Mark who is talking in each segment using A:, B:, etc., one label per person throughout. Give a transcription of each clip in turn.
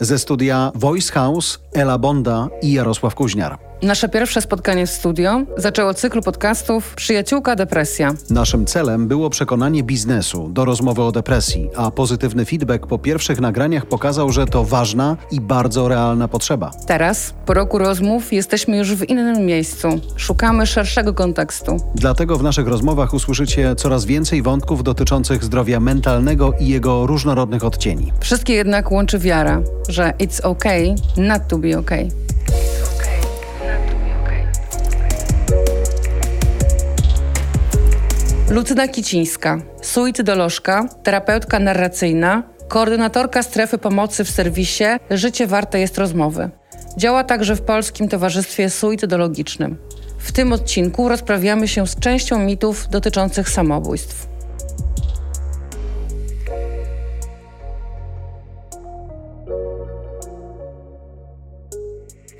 A: Ze studia Voice House Ela Bonda i Jarosław Kuźniar.
B: Nasze pierwsze spotkanie w studio zaczęło cykl podcastów Przyjaciółka Depresja.
A: Naszym celem było przekonanie biznesu do rozmowy o depresji, a pozytywny feedback po pierwszych nagraniach pokazał, że to ważna i bardzo realna potrzeba.
B: Teraz, po roku rozmów, jesteśmy już w innym miejscu. Szukamy szerszego kontekstu.
A: Dlatego w naszych rozmowach usłyszycie coraz więcej wątków dotyczących zdrowia mentalnego i jego różnorodnych odcieni.
B: Wszystkie jednak łączy wiara, że it's okay not to be okay. Lucyna Kicińska, suicydolożka, terapeutka narracyjna, koordynatorka strefy pomocy w serwisie Życie warte jest rozmowy. Działa także w Polskim Towarzystwie Suicydologicznym. W tym odcinku rozprawiamy się z częścią mitów dotyczących samobójstw.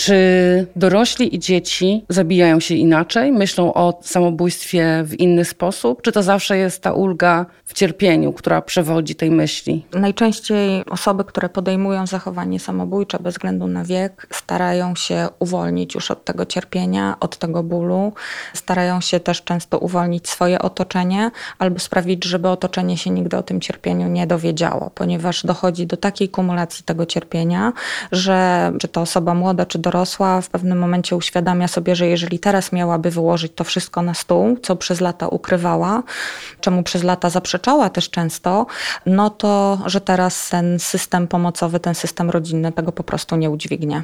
B: Czy dorośli i dzieci zabijają się inaczej, myślą o samobójstwie w inny sposób? Czy to zawsze jest ta ulga w cierpieniu, która przewodzi tej myśli?
C: Najczęściej osoby, które podejmują zachowanie samobójcze bez względu na wiek, starają się uwolnić już od tego cierpienia, od tego bólu. Starają się też często uwolnić swoje otoczenie albo sprawić, żeby otoczenie się nigdy o tym cierpieniu nie dowiedziało, ponieważ dochodzi do takiej kumulacji tego cierpienia, że czy to osoba młoda, czy dorosła, dorosła w pewnym momencie uświadamia sobie, że jeżeli teraz miałaby wyłożyć to wszystko na stół, co przez lata ukrywała, czemu przez lata zaprzeczała też często, no to, że teraz ten system pomocowy, ten system rodzinny tego po prostu nie udźwignie.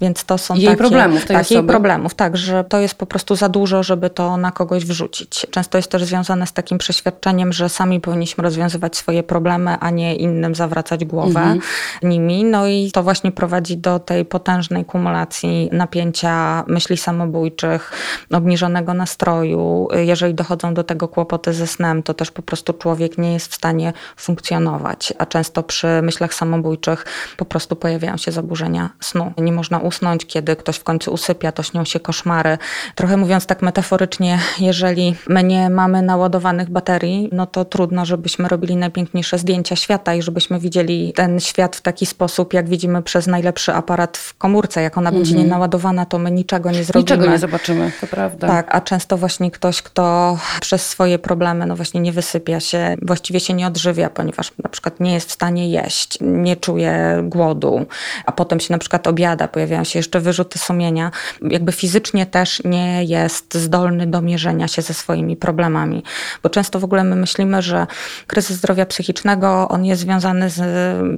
B: Więc to są jej takie, problemów, tej
C: tak, jej problemów, tak, że to jest po prostu za dużo, żeby to na kogoś wrzucić. Często jest też związane z takim przeświadczeniem, że sami powinniśmy rozwiązywać swoje problemy, a nie innym zawracać głowę mhm. nimi. No i to właśnie prowadzi do tej potężnej kumulacji napięcia, myśli samobójczych, obniżonego nastroju. Jeżeli dochodzą do tego kłopoty ze snem, to też po prostu człowiek nie jest w stanie funkcjonować, a często przy myślach samobójczych po prostu pojawiają się zaburzenia snu. Nie można usnąć, kiedy ktoś w końcu usypia, to śnią się koszmary. Trochę mówiąc tak metaforycznie, jeżeli my nie mamy naładowanych baterii, no to trudno, żebyśmy robili najpiękniejsze zdjęcia świata i żebyśmy widzieli ten świat w taki sposób, jak widzimy przez najlepszy aparat w komórce, jak ona będzie mhm. nienaładowana, to my niczego nie zrobimy.
B: Niczego nie zobaczymy, to prawda.
C: Tak, a często właśnie ktoś, kto przez swoje problemy, no właśnie nie wysypia się, właściwie się nie odżywia, ponieważ na przykład nie jest w stanie jeść, nie czuje głodu, a potem się na przykład obiada, pojawiają się jeszcze wyrzuty sumienia, jakby fizycznie też nie jest zdolny do mierzenia się ze swoimi problemami. Bo często w ogóle my myślimy, że kryzys zdrowia psychicznego, on jest związany z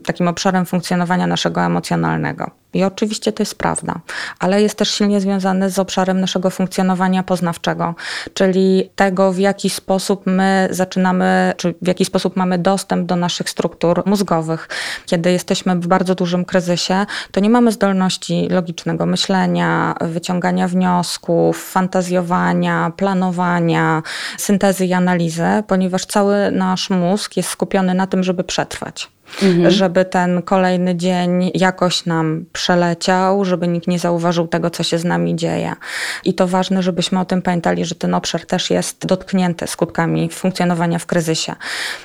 C: takim obszarem funkcjonowania naszego emocjonalnego. I oczywiście to jest prawda, ale jest też silnie związany z obszarem naszego funkcjonowania poznawczego, czyli tego, w jaki sposób my zaczynamy, czy w jaki sposób mamy dostęp do naszych struktur mózgowych. Kiedy jesteśmy w bardzo dużym kryzysie, to nie mamy zdolności logicznego myślenia, wyciągania wniosków, fantazjowania, planowania, syntezy i analizy, ponieważ cały nasz mózg jest skupiony na tym, żeby przetrwać mhm. żeby ten kolejny dzień jakoś nam przeleciał, żeby nikt nie zauważył tego, co się z nami dzieje. I to ważne, żebyśmy o tym pamiętali, że ten obszar też jest dotknięty skutkami funkcjonowania w kryzysie.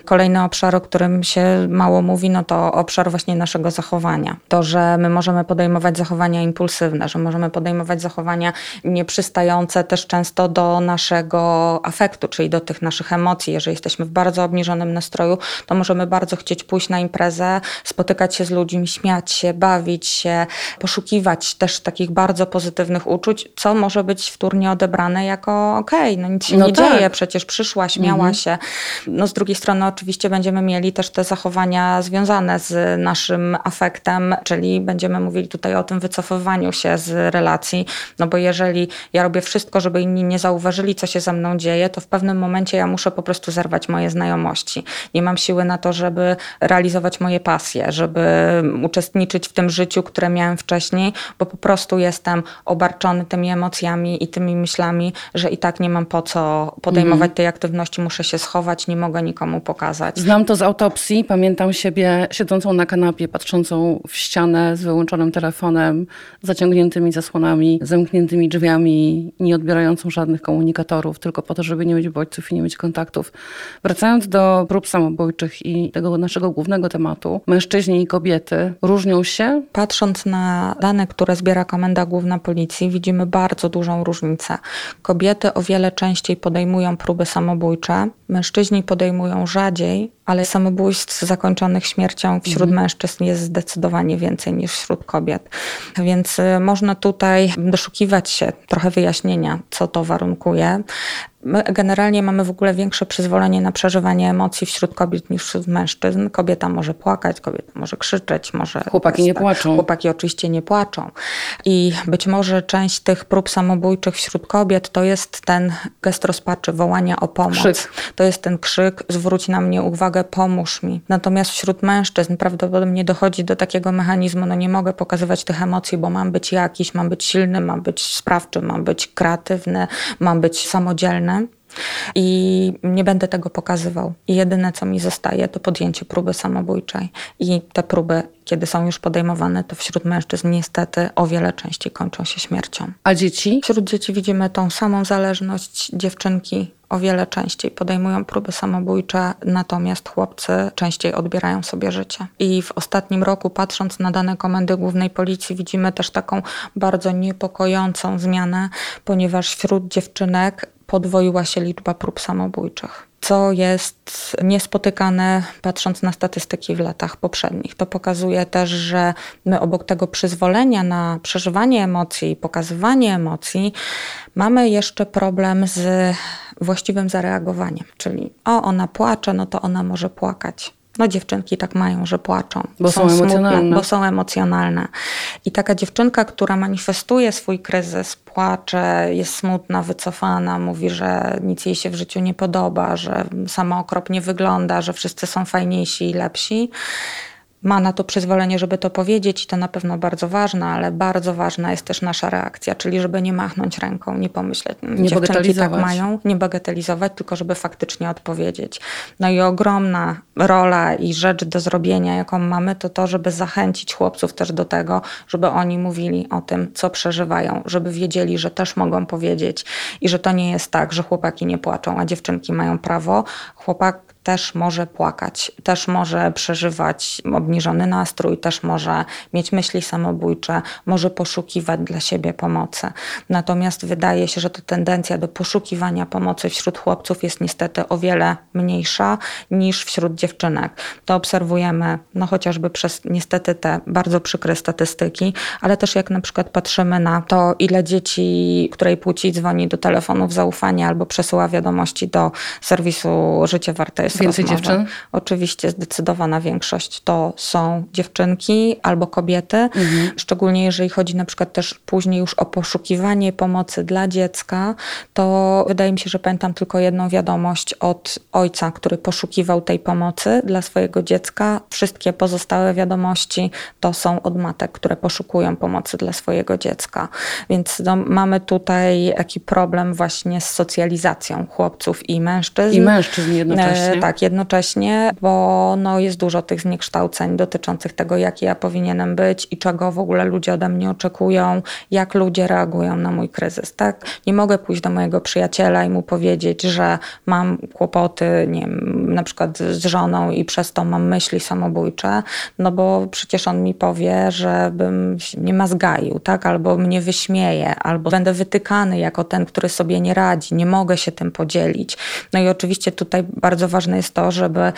C: Kolejny obszar, o którym się mało mówi, no to obszar właśnie naszego zachowania. To, że my możemy podejmować zachowania impulsywne, że możemy podejmować zachowania nieprzystające też często do naszego afektu, czyli do tych naszych emocji. Jeżeli jesteśmy w bardzo obniżonym nastroju, to możemy bardzo chcieć pójść na imprezę, imprezę, spotykać się z ludźmi, śmiać się, bawić się, poszukiwać też takich bardzo pozytywnych uczuć, co może być wtórnie odebrane jako okej, okay, no nic się no nie tak. dzieje, przecież przyszła, śmiała mhm. się. No z drugiej strony oczywiście będziemy mieli też te zachowania związane z naszym afektem, czyli będziemy mówili tutaj o tym wycofywaniu się z relacji, no bo jeżeli ja robię wszystko, żeby inni nie zauważyli, co się ze mną dzieje, to w pewnym momencie ja muszę po prostu zerwać moje znajomości. Nie mam siły na to, żeby realizować realizować moje pasje, żeby uczestniczyć w tym życiu, które miałem wcześniej, bo po prostu jestem obarczony tymi emocjami i tymi myślami, że i tak nie mam po co podejmować
B: Mhm.
C: tej aktywności, muszę się schować, nie mogę nikomu pokazać.
B: Znam to z autopsji. Pamiętam siebie siedzącą na kanapie, patrzącą w ścianę z wyłączonym telefonem, zaciągniętymi zasłonami, zamkniętymi drzwiami, nie odbierającą żadnych komunikatorów, tylko po to, żeby nie mieć bodźców i nie mieć kontaktów. Wracając do prób samobójczych i tego naszego głównego tematu, mężczyźni i kobiety różnią się
C: Patrząc na dane, które zbiera Komenda Główna Policji, widzimy bardzo dużą różnicę. Kobiety o wiele częściej podejmują próby samobójcze, mężczyźni podejmują rzadziej, ale samobójstw zakończonych śmiercią wśród mężczyzn jest zdecydowanie więcej niż wśród kobiet. Więc y, można tutaj doszukiwać się trochę wyjaśnienia, co to warunkuje. My generalnie mamy w ogóle większe przyzwolenie na przeżywanie emocji wśród kobiet niż wśród mężczyzn. Kobieta może płakać, kobieta może krzyczeć, może.
B: Chłopaki nie płaczą.
C: Chłopaki oczywiście nie płaczą. I być może część tych prób samobójczych wśród kobiet to jest ten gest rozpaczy, wołania o pomoc.
B: Krzyk.
C: To jest ten krzyk, zwróć na mnie uwagę, pomóż mi. Natomiast wśród mężczyzn prawdopodobnie dochodzi do takiego mechanizmu, no nie mogę pokazywać tych emocji, bo mam być jakiś, mam być silny, mam być sprawczy, mam być kreatywny, mam być samodzielny. I nie będę tego pokazywał. I jedyne, co mi zostaje, to podjęcie próby samobójczej. I te próby, kiedy są już podejmowane, to wśród mężczyzn niestety o wiele częściej kończą się śmiercią.
B: A dzieci?
C: Wśród dzieci widzimy tą samą zależność. Dziewczynki o wiele częściej podejmują próby samobójcze, natomiast chłopcy częściej odbierają sobie życie. I w ostatnim roku, patrząc na dane Komendy Głównej Policji, widzimy też taką bardzo niepokojącą zmianę, ponieważ wśród dziewczynek podwoiła się liczba prób samobójczych. Co jest niespotykane, patrząc na statystyki w latach poprzednich. To pokazuje też, że my obok tego przyzwolenia na przeżywanie emocji i pokazywanie emocji, mamy jeszcze problem z właściwym zareagowaniem. Czyli o, ona płacze, no to ona może płakać. No dziewczynki tak mają, że płaczą.
B: Bo są emocjonalne.
C: bo są emocjonalne. I taka dziewczynka, która manifestuje swój kryzys, płacze, jest smutna, wycofana, mówi, że nic jej się w życiu nie podoba, że sama okropnie wygląda, że wszyscy są fajniejsi i lepsi. Ma na to przyzwolenie, żeby to powiedzieć i to na pewno bardzo ważne, ale bardzo ważna jest też nasza reakcja, czyli żeby nie machnąć ręką, nie pomyśleć, "Mm,
B: Nie
C: dziewczynki tak mają, nie bagatelizować, tylko żeby faktycznie odpowiedzieć. No i ogromna rola i rzecz do zrobienia, jaką mamy, to to, żeby zachęcić chłopców też do tego, żeby oni mówili o tym, co przeżywają, żeby wiedzieli, że też mogą powiedzieć i że to nie jest tak, że chłopaki nie płaczą, a dziewczynki mają prawo. Chłopak też może płakać, też może przeżywać obniżony nastrój, też może mieć myśli samobójcze, może poszukiwać dla siebie pomocy. Natomiast wydaje się, że ta tendencja do poszukiwania pomocy wśród chłopców jest niestety o wiele mniejsza niż wśród dziewczynek. To obserwujemy no chociażby przez niestety te bardzo przykre statystyki, ale też jak na przykład patrzymy na to, ile dzieci, której płci dzwoni do telefonów zaufania albo przesyła wiadomości do serwisu Życie Warte jest
B: Więcej
C: rozmowy.
B: dziewczyn?
C: Oczywiście zdecydowana większość to są dziewczynki albo kobiety, szczególnie jeżeli chodzi na przykład też później już o poszukiwanie pomocy dla dziecka, to wydaje mi się, że pamiętam tylko jedną wiadomość od ojca, który poszukiwał tej pomocy dla swojego dziecka. Wszystkie pozostałe wiadomości to są od matek, które poszukują pomocy dla swojego dziecka. Więc no, mamy tutaj taki problem właśnie z socjalizacją chłopców i mężczyzn.
B: I mężczyzn jednocześnie.
C: Tak, jednocześnie, bo no, jest dużo tych zniekształceń dotyczących tego, jaki ja powinienem być i czego w ogóle ludzie ode mnie oczekują, jak ludzie reagują na mój kryzys. Tak? Nie mogę pójść do mojego przyjaciela i mu powiedzieć, że mam kłopoty, nie wiem, na przykład z żoną i przez to mam myśli samobójcze, no bo przecież on mi powie, żebym się nie mazgaił, tak? albo mnie wyśmieje, albo będę wytykany jako ten, który sobie nie radzi, nie mogę się tym podzielić. No i oczywiście tutaj bardzo ważne jest to, żeby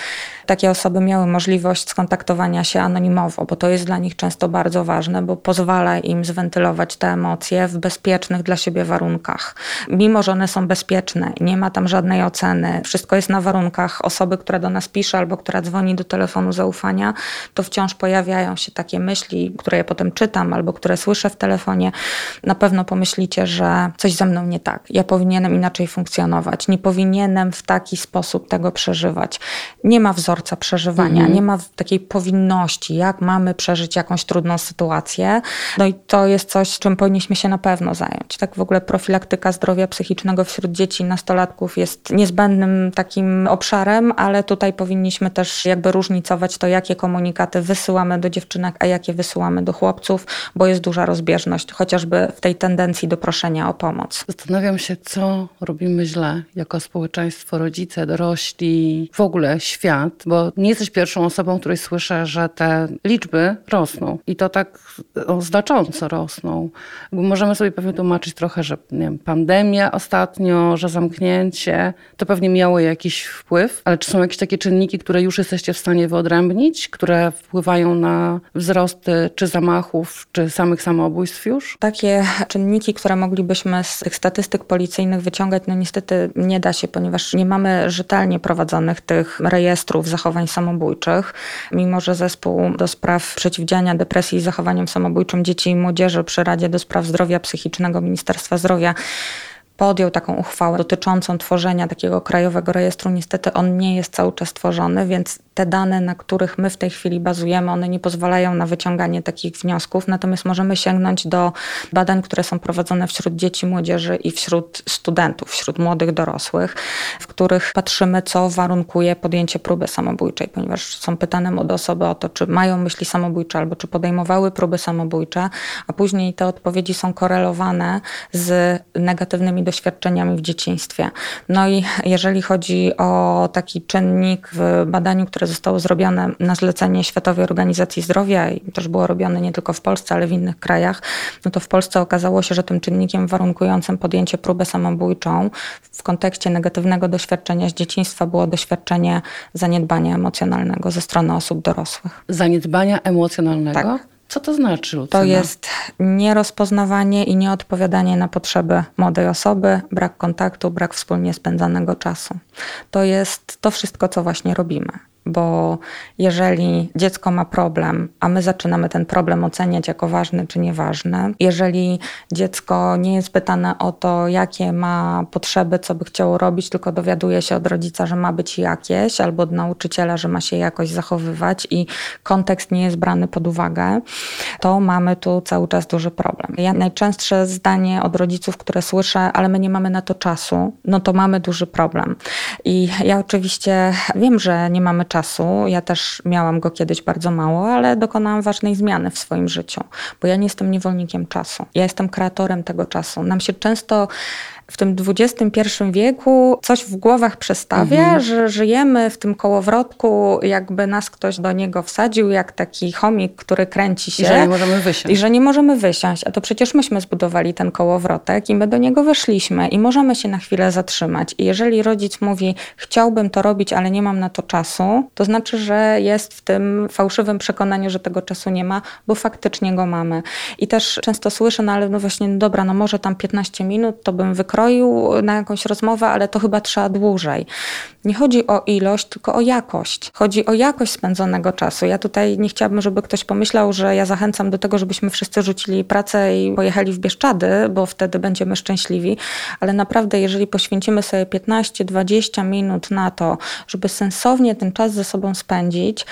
C: takie osoby miały możliwość skontaktowania się anonimowo, bo to jest dla nich często bardzo ważne, bo pozwala im zwentylować te emocje w bezpiecznych dla siebie warunkach. Mimo, że one są bezpieczne, nie ma tam żadnej oceny, wszystko jest na warunkach osoby która do nas pisze albo która dzwoni do telefonu zaufania, to wciąż pojawiają się takie myśli, które ja potem czytam albo które słyszę w telefonie. Na pewno pomyślicie, że coś ze mną nie tak. Ja powinienem inaczej funkcjonować. Nie powinienem w taki sposób tego przeżywać. Nie ma wzorca przeżywania, mhm. nie ma takiej powinności, jak mamy przeżyć jakąś trudną sytuację. No i to jest coś, czym powinniśmy się na pewno zająć. Tak w ogóle profilaktyka zdrowia psychicznego wśród dzieci i nastolatków jest niezbędnym takim obszarem, ale tutaj powinniśmy też jakby różnicować to, jakie komunikaty wysyłamy do dziewczynek, a jakie wysyłamy do chłopców, bo jest duża rozbieżność, chociażby w tej tendencji do proszenia o pomoc.
B: Zastanawiam się, co robimy źle jako społeczeństwo, rodzice, dorośli, w ogóle świat, bo nie jesteś pierwszą osobą, której słyszę, że te liczby rosną i to tak znacząco rosną. Możemy sobie pewnie tłumaczyć trochę, że nie wiem, pandemia ostatnio, że zamknięcie, to pewnie miało jakiś wpływ, ale czy są jakieś takie czynniki, które już jesteście w stanie wyodrębnić, które wpływają na wzrosty czy zamachów, czy samych samobójstw już?
C: Takie czynniki, które moglibyśmy z tych statystyk policyjnych wyciągać, no niestety nie da się, ponieważ nie mamy rzetelnie prowadzonych tych rejestrów zachowań samobójczych, mimo że zespół do spraw przeciwdziałania depresji i zachowaniom samobójczym dzieci i młodzieży przy Radzie do Spraw Zdrowia Psychicznego Ministerstwa Zdrowia podjął taką uchwałę dotyczącą tworzenia takiego krajowego rejestru. Niestety on nie jest cały czas tworzony, więc te dane, na których my w tej chwili bazujemy, one nie pozwalają na wyciąganie takich wniosków, natomiast możemy sięgnąć do badań, które są prowadzone wśród dzieci, młodzieży i wśród studentów, wśród młodych dorosłych, w których patrzymy, co warunkuje podjęcie próby samobójczej, ponieważ są pytane młode osoby o to, czy mają myśli samobójcze albo czy podejmowały próby samobójcze, a później te odpowiedzi są korelowane z negatywnymi doświadczeniami w dzieciństwie. No i jeżeli chodzi o taki czynnik w badaniu, które zostało zrobione na zlecenie Światowej Organizacji Zdrowia i też było robione nie tylko w Polsce, ale w innych krajach, no to w Polsce okazało się, że tym czynnikiem warunkującym podjęcie próby samobójczą w kontekście negatywnego doświadczenia z dzieciństwa było doświadczenie zaniedbania emocjonalnego ze strony osób dorosłych.
B: Zaniedbania emocjonalnego?
C: Tak.
B: Co to znaczy,
C: Lucyna? To jest nierozpoznawanie i nieodpowiadanie na potrzeby młodej osoby, brak kontaktu, brak wspólnie spędzanego czasu. To jest to wszystko, co właśnie robimy bo jeżeli dziecko ma problem, a my zaczynamy ten problem oceniać jako ważny czy nieważny, jeżeli dziecko nie jest pytane o to, jakie ma potrzeby, co by chciało robić, tylko dowiaduje się od rodzica, że ma być jakieś, albo od nauczyciela, że ma się jakoś zachowywać i kontekst nie jest brany pod uwagę, to mamy tu cały czas duży problem. Ja najczęstsze zdanie od rodziców, które słyszę, ale my nie mamy na to czasu, no to mamy duży problem. I ja oczywiście wiem, że nie mamy czasu, czasu. Ja też miałam go kiedyś bardzo mało, ale dokonałam ważnej zmiany w swoim życiu, bo ja nie jestem niewolnikiem czasu. Ja jestem kreatorem tego czasu. Nam się często w tym XXI wieku coś w głowach przestawia, mhm. że żyjemy w tym kołowrotku, jakby nas ktoś do niego wsadził, jak taki chomik, który kręci się.
B: I że nie możemy wysiąść.
C: I że nie możemy wysiąść. A to przecież myśmy zbudowali ten kołowrotek i my do niego weszliśmy i możemy się na chwilę zatrzymać. I jeżeli rodzic mówi, chciałbym to robić, ale nie mam na to czasu, to znaczy, że jest w tym fałszywym przekonaniu, że tego czasu nie ma, bo faktycznie go mamy. I też często słyszę, no ale no właśnie, no dobra, no może tam 15 minut, to bym wykroczył wykroił na jakąś rozmowę, ale to chyba trzeba dłużej. Nie chodzi o ilość, tylko o jakość. Chodzi o jakość spędzonego czasu. Ja tutaj nie chciałabym, żeby ktoś pomyślał, że ja zachęcam do tego, żebyśmy wszyscy rzucili pracę i pojechali w Bieszczady, bo wtedy będziemy szczęśliwi, ale naprawdę, jeżeli poświęcimy sobie 15-20 minut na to, żeby sensownie ten czas ze sobą spędzić,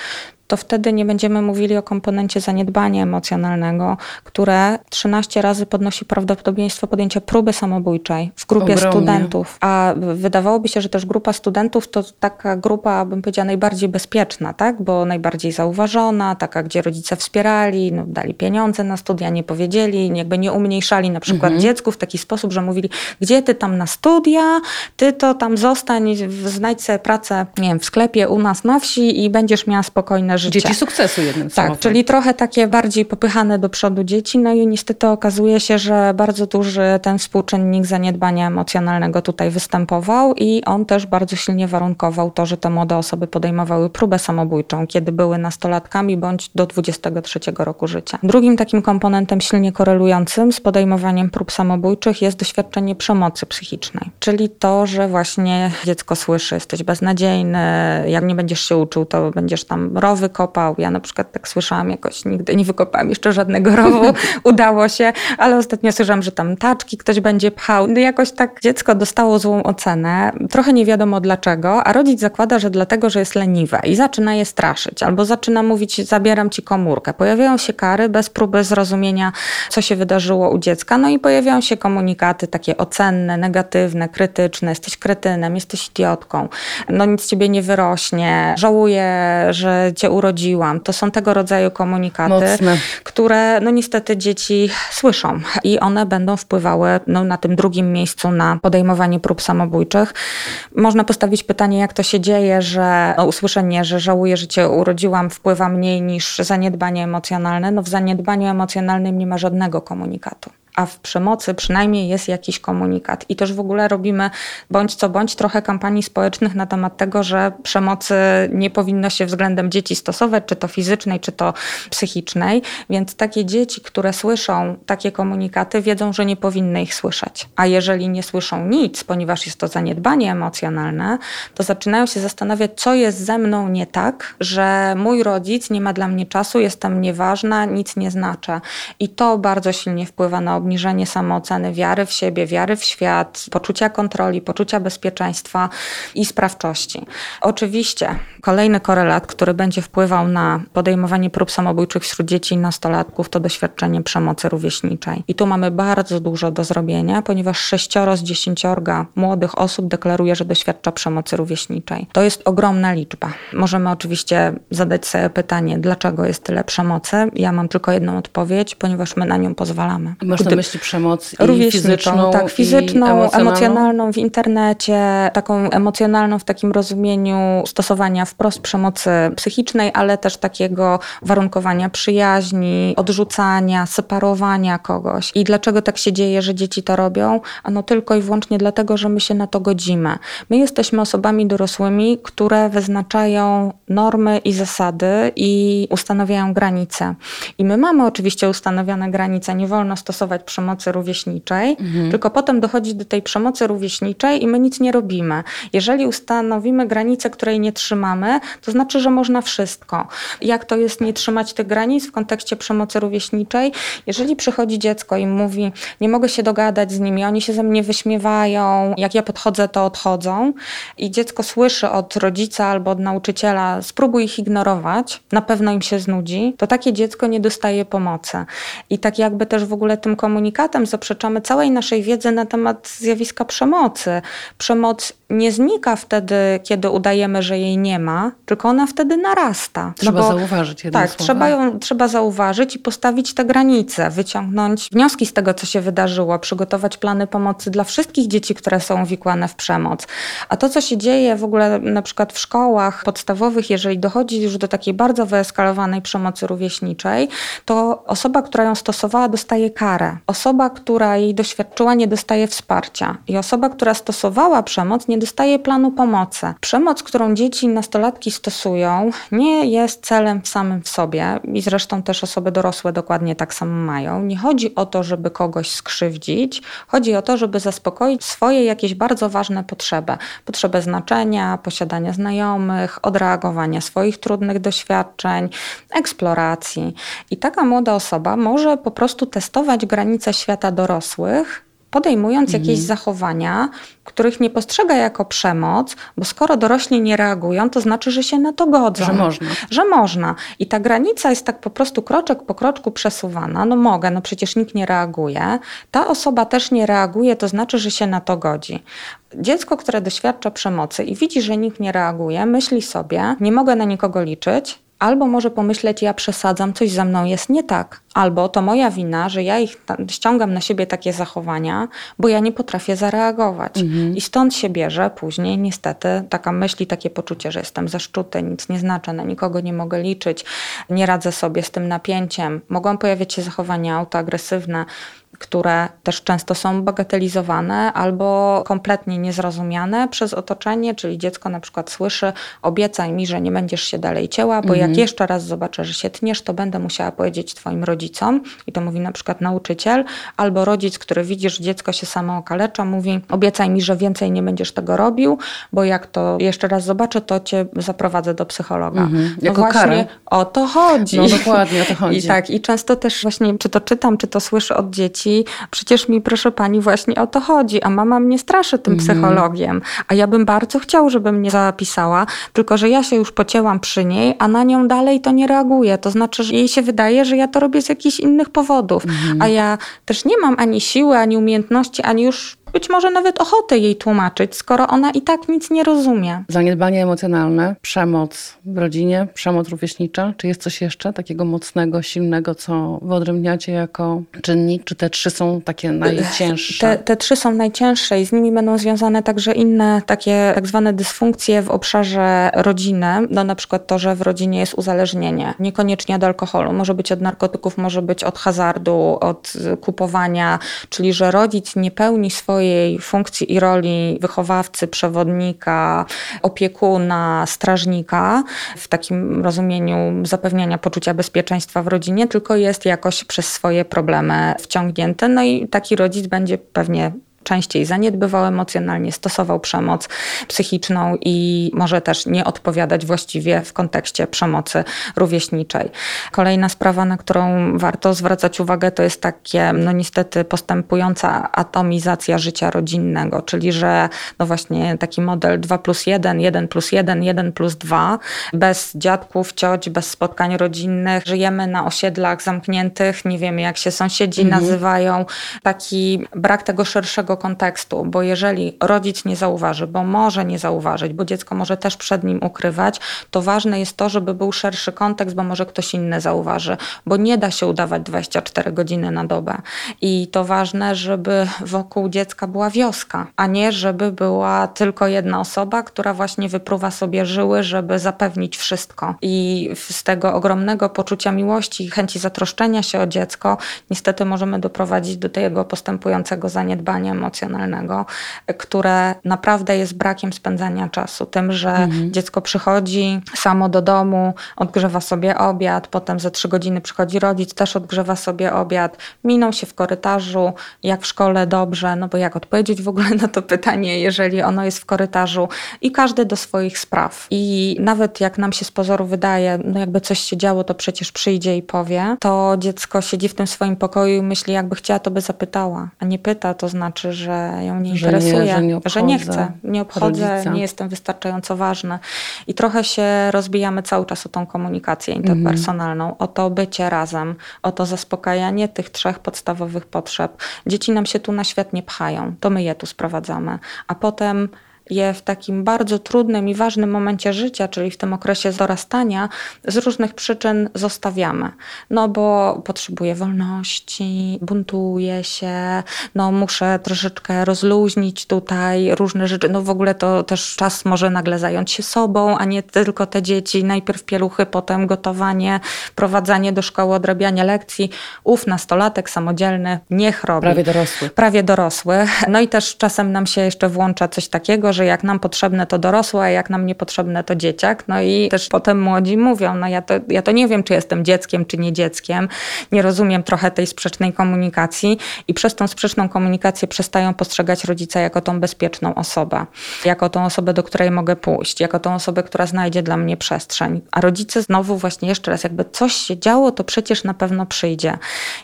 C: to wtedy nie będziemy mówili o komponencie zaniedbania emocjonalnego, które 13 razy podnosi prawdopodobieństwo podjęcia próby samobójczej w grupie Ogromnie. studentów. A wydawałoby się, że też grupa studentów to taka grupa, bym powiedziała, najbardziej bezpieczna, tak? bo najbardziej zauważona, taka, gdzie rodzice wspierali, no, dali pieniądze na studia, nie powiedzieli, jakby nie umniejszali na przykład mhm. dziecku w taki sposób, że mówili, gdzie ty tam na studia, ty to tam zostań, znajdź sobie pracę, nie wiem, w sklepie u nas na wsi i będziesz miała spokojne życie.
B: Dzieci sukcesu jednym
C: Tak,
B: słowem.
C: czyli trochę takie bardziej popychane do przodu dzieci, no i niestety okazuje się, że bardzo duży ten współczynnik zaniedbania emocjonalnego tutaj występował i on też bardzo silnie warunkował to, że te młode osoby podejmowały próbę samobójczą, kiedy były nastolatkami bądź do 23 roku życia. Drugim takim komponentem silnie korelującym z podejmowaniem prób samobójczych jest doświadczenie przemocy psychicznej, czyli to, że właśnie dziecko słyszy, jesteś beznadziejny, jak nie będziesz się uczył, to będziesz tam rowy kopał. Ja na przykład tak słyszałam jakoś, nigdy nie wykopałam jeszcze żadnego rowu, udało się, ale ostatnio słyszałam, że tam taczki ktoś będzie pchał. No jakoś tak dziecko dostało złą ocenę, trochę nie wiadomo dlaczego, a rodzic zakłada, że dlatego, że jest leniwe i zaczyna je straszyć, albo zaczyna mówić, zabieram ci komórkę. Pojawiają się kary bez próby zrozumienia, co się wydarzyło u dziecka, no i pojawiają się komunikaty takie ocenne, negatywne, krytyczne, jesteś kretynem, jesteś idiotką, no nic ciebie nie wyrośnie, żałuję, że cię urodziłam. To są tego rodzaju komunikaty,
B: Mocne.
C: które no niestety dzieci słyszą i one będą wpływały no, na tym drugim miejscu na podejmowanie prób samobójczych. Można postawić pytanie, jak to się dzieje, że no, usłyszenie, że żałuję, że cię urodziłam, wpływa mniej niż zaniedbanie emocjonalne. No w zaniedbaniu emocjonalnym nie ma żadnego komunikatu a w przemocy przynajmniej jest jakiś komunikat. I też w ogóle robimy bądź co bądź trochę kampanii społecznych na temat tego, że przemocy nie powinno się względem dzieci stosować, czy to fizycznej, czy to psychicznej. Więc takie dzieci, które słyszą takie komunikaty, wiedzą, że nie powinny ich słyszeć. A jeżeli nie słyszą nic, ponieważ jest to zaniedbanie emocjonalne, to zaczynają się zastanawiać, co jest ze mną nie tak, że mój rodzic nie ma dla mnie czasu, jestem nieważna, nic nie znaczę. I to bardzo silnie wpływa na obniżenie samooceny, wiary w siebie, wiary w świat, poczucia kontroli, poczucia bezpieczeństwa i sprawczości. Oczywiście kolejny korelat, który będzie wpływał na podejmowanie prób samobójczych wśród dzieci i nastolatków, to doświadczenie przemocy rówieśniczej. I tu mamy bardzo dużo do zrobienia, ponieważ sześcioro z dziesięciorga młodych osób deklaruje, że doświadcza przemocy rówieśniczej. To jest ogromna liczba. Możemy oczywiście zadać sobie pytanie, dlaczego jest tyle przemocy. Ja mam tylko jedną odpowiedź, ponieważ my na nią pozwalamy.
B: Na myśli przemoc i fizyczną,
C: tak, fizyczną,
B: emocjonalną?
C: emocjonalną w internecie, taką emocjonalną w takim rozumieniu stosowania wprost przemocy psychicznej, ale też takiego warunkowania przyjaźni, odrzucania, separowania kogoś. I dlaczego tak się dzieje, że dzieci to robią? Ano tylko i wyłącznie dlatego, że my się na to godzimy. My jesteśmy osobami dorosłymi, które wyznaczają normy i zasady i ustanawiają granice. I my mamy oczywiście ustanowione granice, nie wolno stosować przemocy rówieśniczej, tylko potem dochodzi do tej przemocy rówieśniczej i my nic nie robimy. Jeżeli ustanowimy granicę, której nie trzymamy, to znaczy, że można wszystko. Jak to jest nie trzymać tych granic w kontekście przemocy rówieśniczej? Jeżeli przychodzi dziecko i mówi, nie mogę się dogadać z nimi, oni się ze mnie wyśmiewają, jak ja podchodzę, to odchodzą i dziecko słyszy od rodzica albo od nauczyciela, spróbuj ich ignorować, na pewno im się znudzi, to takie dziecko nie dostaje pomocy. I tak jakby też w ogóle tym komunikatem zaprzeczamy całej naszej wiedzy na temat zjawiska przemocy. Przemoc nie znika wtedy, kiedy udajemy, że jej nie ma, tylko ona wtedy narasta.
B: Trzeba zauważyć jednym
C: Tak,
B: słowem.
C: trzeba ją trzeba zauważyć i postawić te granice, wyciągnąć wnioski z tego, co się wydarzyło, przygotować plany pomocy dla wszystkich dzieci, które są uwikłane w przemoc. A to, co się dzieje w ogóle na przykład w szkołach podstawowych, jeżeli dochodzi już do takiej bardzo wyeskalowanej przemocy rówieśniczej, to osoba, która ją stosowała, dostaje karę. Osoba, która jej doświadczyła, nie dostaje wsparcia. I osoba, która stosowała przemoc, nie dostaje planu pomocy. Przemoc, którą dzieci i nastolatki stosują, nie jest celem samym w sobie i zresztą też osoby dorosłe dokładnie tak samo mają. Nie chodzi o to, żeby kogoś skrzywdzić, chodzi o to, żeby zaspokoić swoje jakieś bardzo ważne potrzeby. Potrzebę znaczenia, posiadania znajomych, odreagowania swoich trudnych doświadczeń, eksploracji. I taka młoda osoba może po prostu testować granice świata dorosłych, podejmując jakieś zachowania, których nie postrzega jako przemoc, bo skoro dorośli nie reagują, to znaczy, że się na to godzą.
B: Że można.
C: Że można. I ta granica jest tak po prostu kroczek po kroczku przesuwana. No mogę, no przecież nikt nie reaguje. Ta osoba też nie reaguje, to znaczy, że się na to godzi. Dziecko, które doświadcza przemocy i widzi, że nikt nie reaguje, myśli sobie, nie mogę na nikogo liczyć, albo może pomyśleć, ja przesadzam, coś ze mną jest nie tak, albo to moja wina, że ja ich ściągam na siebie takie zachowania, bo ja nie potrafię zareagować. Mhm. I stąd się bierze później niestety taka myśl i takie poczucie, że jestem zaszczuty, nic nie znaczę, na nikogo nie mogę liczyć, nie radzę sobie z tym napięciem. Mogą pojawiać się zachowania autoagresywne, które też często są bagatelizowane albo kompletnie niezrozumiane przez otoczenie, czyli dziecko na przykład słyszy, obiecaj mi, że nie będziesz się dalej cięła, bo mhm. jak jeszcze raz zobaczę, że się tniesz, to będę musiała powiedzieć twoim rodzicom i to mówi na przykład nauczyciel, albo rodzic, który widzi, że dziecko się samo okalecza, mówi obiecaj mi, że więcej nie będziesz tego robił, bo jak to jeszcze raz zobaczę, to cię zaprowadzę do psychologa. Mhm.
B: No jako właśnie karę.
C: o to chodzi.
B: No dokładnie o to chodzi.
C: I tak, i często też właśnie, czy to czytam, czy to słyszę od dzieci, przecież mi, proszę pani, właśnie o to chodzi, a mama mnie straszy tym mhm. psychologiem, a ja bym bardzo chciał, żeby mnie zapisała, tylko że ja się już pocięłam przy niej, a na nią dalej to nie reaguje. To znaczy, że jej się wydaje, że ja to robię z jakichś innych powodów, mhm. a ja też nie mam ani siły, ani umiejętności, ani już być może nawet ochotę jej tłumaczyć, skoro ona i tak nic nie rozumie.
B: Zaniedbanie emocjonalne, przemoc w rodzinie, przemoc rówieśnicza. Czy jest coś jeszcze takiego mocnego, silnego, co wyodrębniacie jako czynnik? Czy te trzy są takie najcięższe?
C: Te, te trzy są najcięższe i z nimi będą związane także inne takie tak zwane dysfunkcje w obszarze rodziny. No na przykład to, że w rodzinie jest uzależnienie. Niekoniecznie od alkoholu. Może być od narkotyków, może być od hazardu, od kupowania. Czyli, że rodzic nie pełni swojej swojej funkcji i roli wychowawcy, przewodnika, opiekuna, strażnika w takim rozumieniu zapewniania poczucia bezpieczeństwa w rodzinie, tylko jest jakoś przez swoje problemy wciągnięty. No i taki rodzic będzie pewnie częściej zaniedbywał emocjonalnie, stosował przemoc psychiczną i może też nie odpowiadać właściwie w kontekście przemocy rówieśniczej. Kolejna sprawa, na którą warto zwracać uwagę, to jest takie, no niestety, postępująca atomizacja życia rodzinnego, czyli że no właśnie taki model 2 plus 1, 1 plus 1, 1 plus 2, bez dziadków, cioć, bez spotkań rodzinnych, żyjemy na osiedlach zamkniętych, nie wiemy jak się sąsiedzi mhm. nazywają. Taki brak tego szerszego kontekstu, bo jeżeli rodzic nie zauważy, bo może nie zauważyć, bo dziecko może też przed nim ukrywać, to ważne jest to, żeby był szerszy kontekst, bo może ktoś inny zauważy, bo nie da się udawać 24 godziny na dobę. I to ważne, żeby wokół dziecka była wioska, a nie żeby była tylko jedna osoba, która właśnie wypruwa sobie żyły, żeby zapewnić wszystko. I z tego ogromnego poczucia miłości i chęci zatroszczenia się o dziecko, niestety możemy doprowadzić do tego postępującego zaniedbania emocjonalnego, które naprawdę jest brakiem spędzania czasu. Tym, że mhm. dziecko przychodzi samo do domu, odgrzewa sobie obiad, potem za trzy godziny przychodzi rodzic, też odgrzewa sobie obiad, miną się w korytarzu, jak w szkole dobrze, no bo jak odpowiedzieć w ogóle na to pytanie, jeżeli ono jest w korytarzu i każdy do swoich spraw. I nawet jak nam się z pozoru wydaje, no jakby coś się działo, to przecież przyjdzie i powie, to dziecko siedzi w tym swoim pokoju i myśli, jakby chciała, to by zapytała, a nie pyta, to znaczy, że ją nie że interesuje, nie, że, nie że, nie chcę, nie obchodzę, rodzica. nie jestem wystarczająco ważny. I trochę się rozbijamy cały czas o tą komunikację interpersonalną, mhm. o to bycie razem, o to zaspokajanie tych trzech podstawowych potrzeb. Dzieci nam się tu na świat nie pchają, to my je tu sprowadzamy, a potem je w takim bardzo trudnym i ważnym momencie życia, czyli w tym okresie dorastania, z różnych przyczyn zostawiamy. No bo potrzebuję wolności, buntuję się, no muszę troszeczkę rozluźnić tutaj różne rzeczy. No w ogóle to też czas może nagle zająć się sobą, a nie tylko te dzieci. Najpierw pieluchy, potem gotowanie, prowadzenie do szkoły, odrabianie lekcji. Ów nastolatek samodzielny niech robi.
B: Prawie dorosły.
C: Prawie dorosły. No i też czasem nam się jeszcze włącza coś takiego, że jak nam potrzebne to dorosłe, a jak nam niepotrzebne to dzieciak. No i też potem młodzi mówią, no ja to, ja to nie wiem, czy jestem dzieckiem, czy nie dzieckiem. Nie rozumiem trochę tej sprzecznej komunikacji i przez tą sprzeczną komunikację przestają postrzegać rodzica jako tą bezpieczną osobę, jako tą osobę, do której mogę pójść, jako tą osobę, która znajdzie dla mnie przestrzeń. A rodzice znowu właśnie jeszcze raz, jakby coś się działo, to przecież na pewno przyjdzie.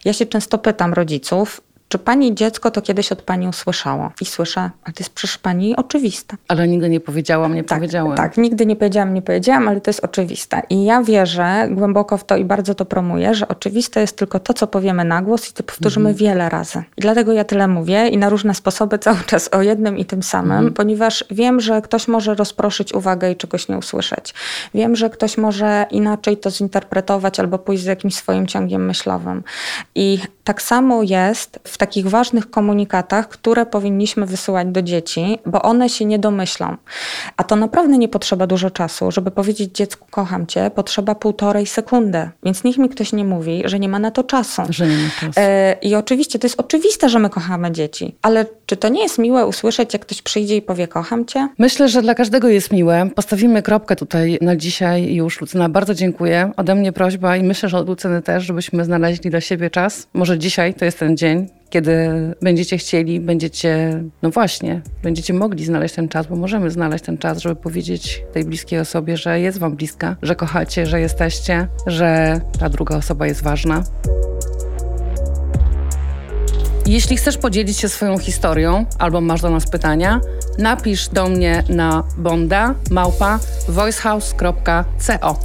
C: Ja się często pytam rodziców, czy pani dziecko to kiedyś od pani usłyszało? I słyszę, ale to jest przecież pani oczywiste.
B: Ale nigdy nie powiedziałam, nie
C: Tak,
B: powiedziałem.
C: tak, nigdy nie powiedziałam, nie powiedziałam, ale to jest oczywiste. I ja wierzę głęboko w to i bardzo to promuję, że oczywiste jest tylko to, co powiemy na głos i to powtórzymy wiele razy. I dlatego ja tyle mówię i na różne sposoby cały czas o jednym i tym samym, ponieważ wiem, że ktoś może rozproszyć uwagę i czegoś nie usłyszeć. Wiem, że ktoś może inaczej to zinterpretować albo pójść z jakimś swoim ciągiem myślowym. I tak samo jest w takich ważnych komunikatach, które powinniśmy wysyłać do dzieci, bo one się nie domyślą. A to naprawdę nie potrzeba dużo czasu. Żeby powiedzieć dziecku kocham cię, potrzeba półtorej sekundy. Więc niech mi ktoś nie mówi, że nie ma na to czasu.
B: Że nie ma czasu.
C: E, I oczywiście to jest oczywiste, że my kochamy dzieci, ale czy to nie jest miłe usłyszeć, jak ktoś przyjdzie i powie kocham cię?
B: Myślę, że dla każdego jest miłe. Postawimy kropkę tutaj na dzisiaj już. Lucyna, bardzo dziękuję. Ode mnie prośba i myślę, że od Lucyny też, żebyśmy znaleźli dla siebie czas. Może dzisiaj to jest ten dzień, kiedy będziecie chcieli, będziecie, no właśnie, będziecie mogli znaleźć ten czas, bo możemy znaleźć ten czas, żeby powiedzieć tej bliskiej osobie, że jest wam bliska, że kochacie, że jesteście, że ta druga osoba jest ważna. Jeśli chcesz podzielić się swoją historią albo masz do nas pytania, napisz do mnie na bonda małpa voicehouse.co.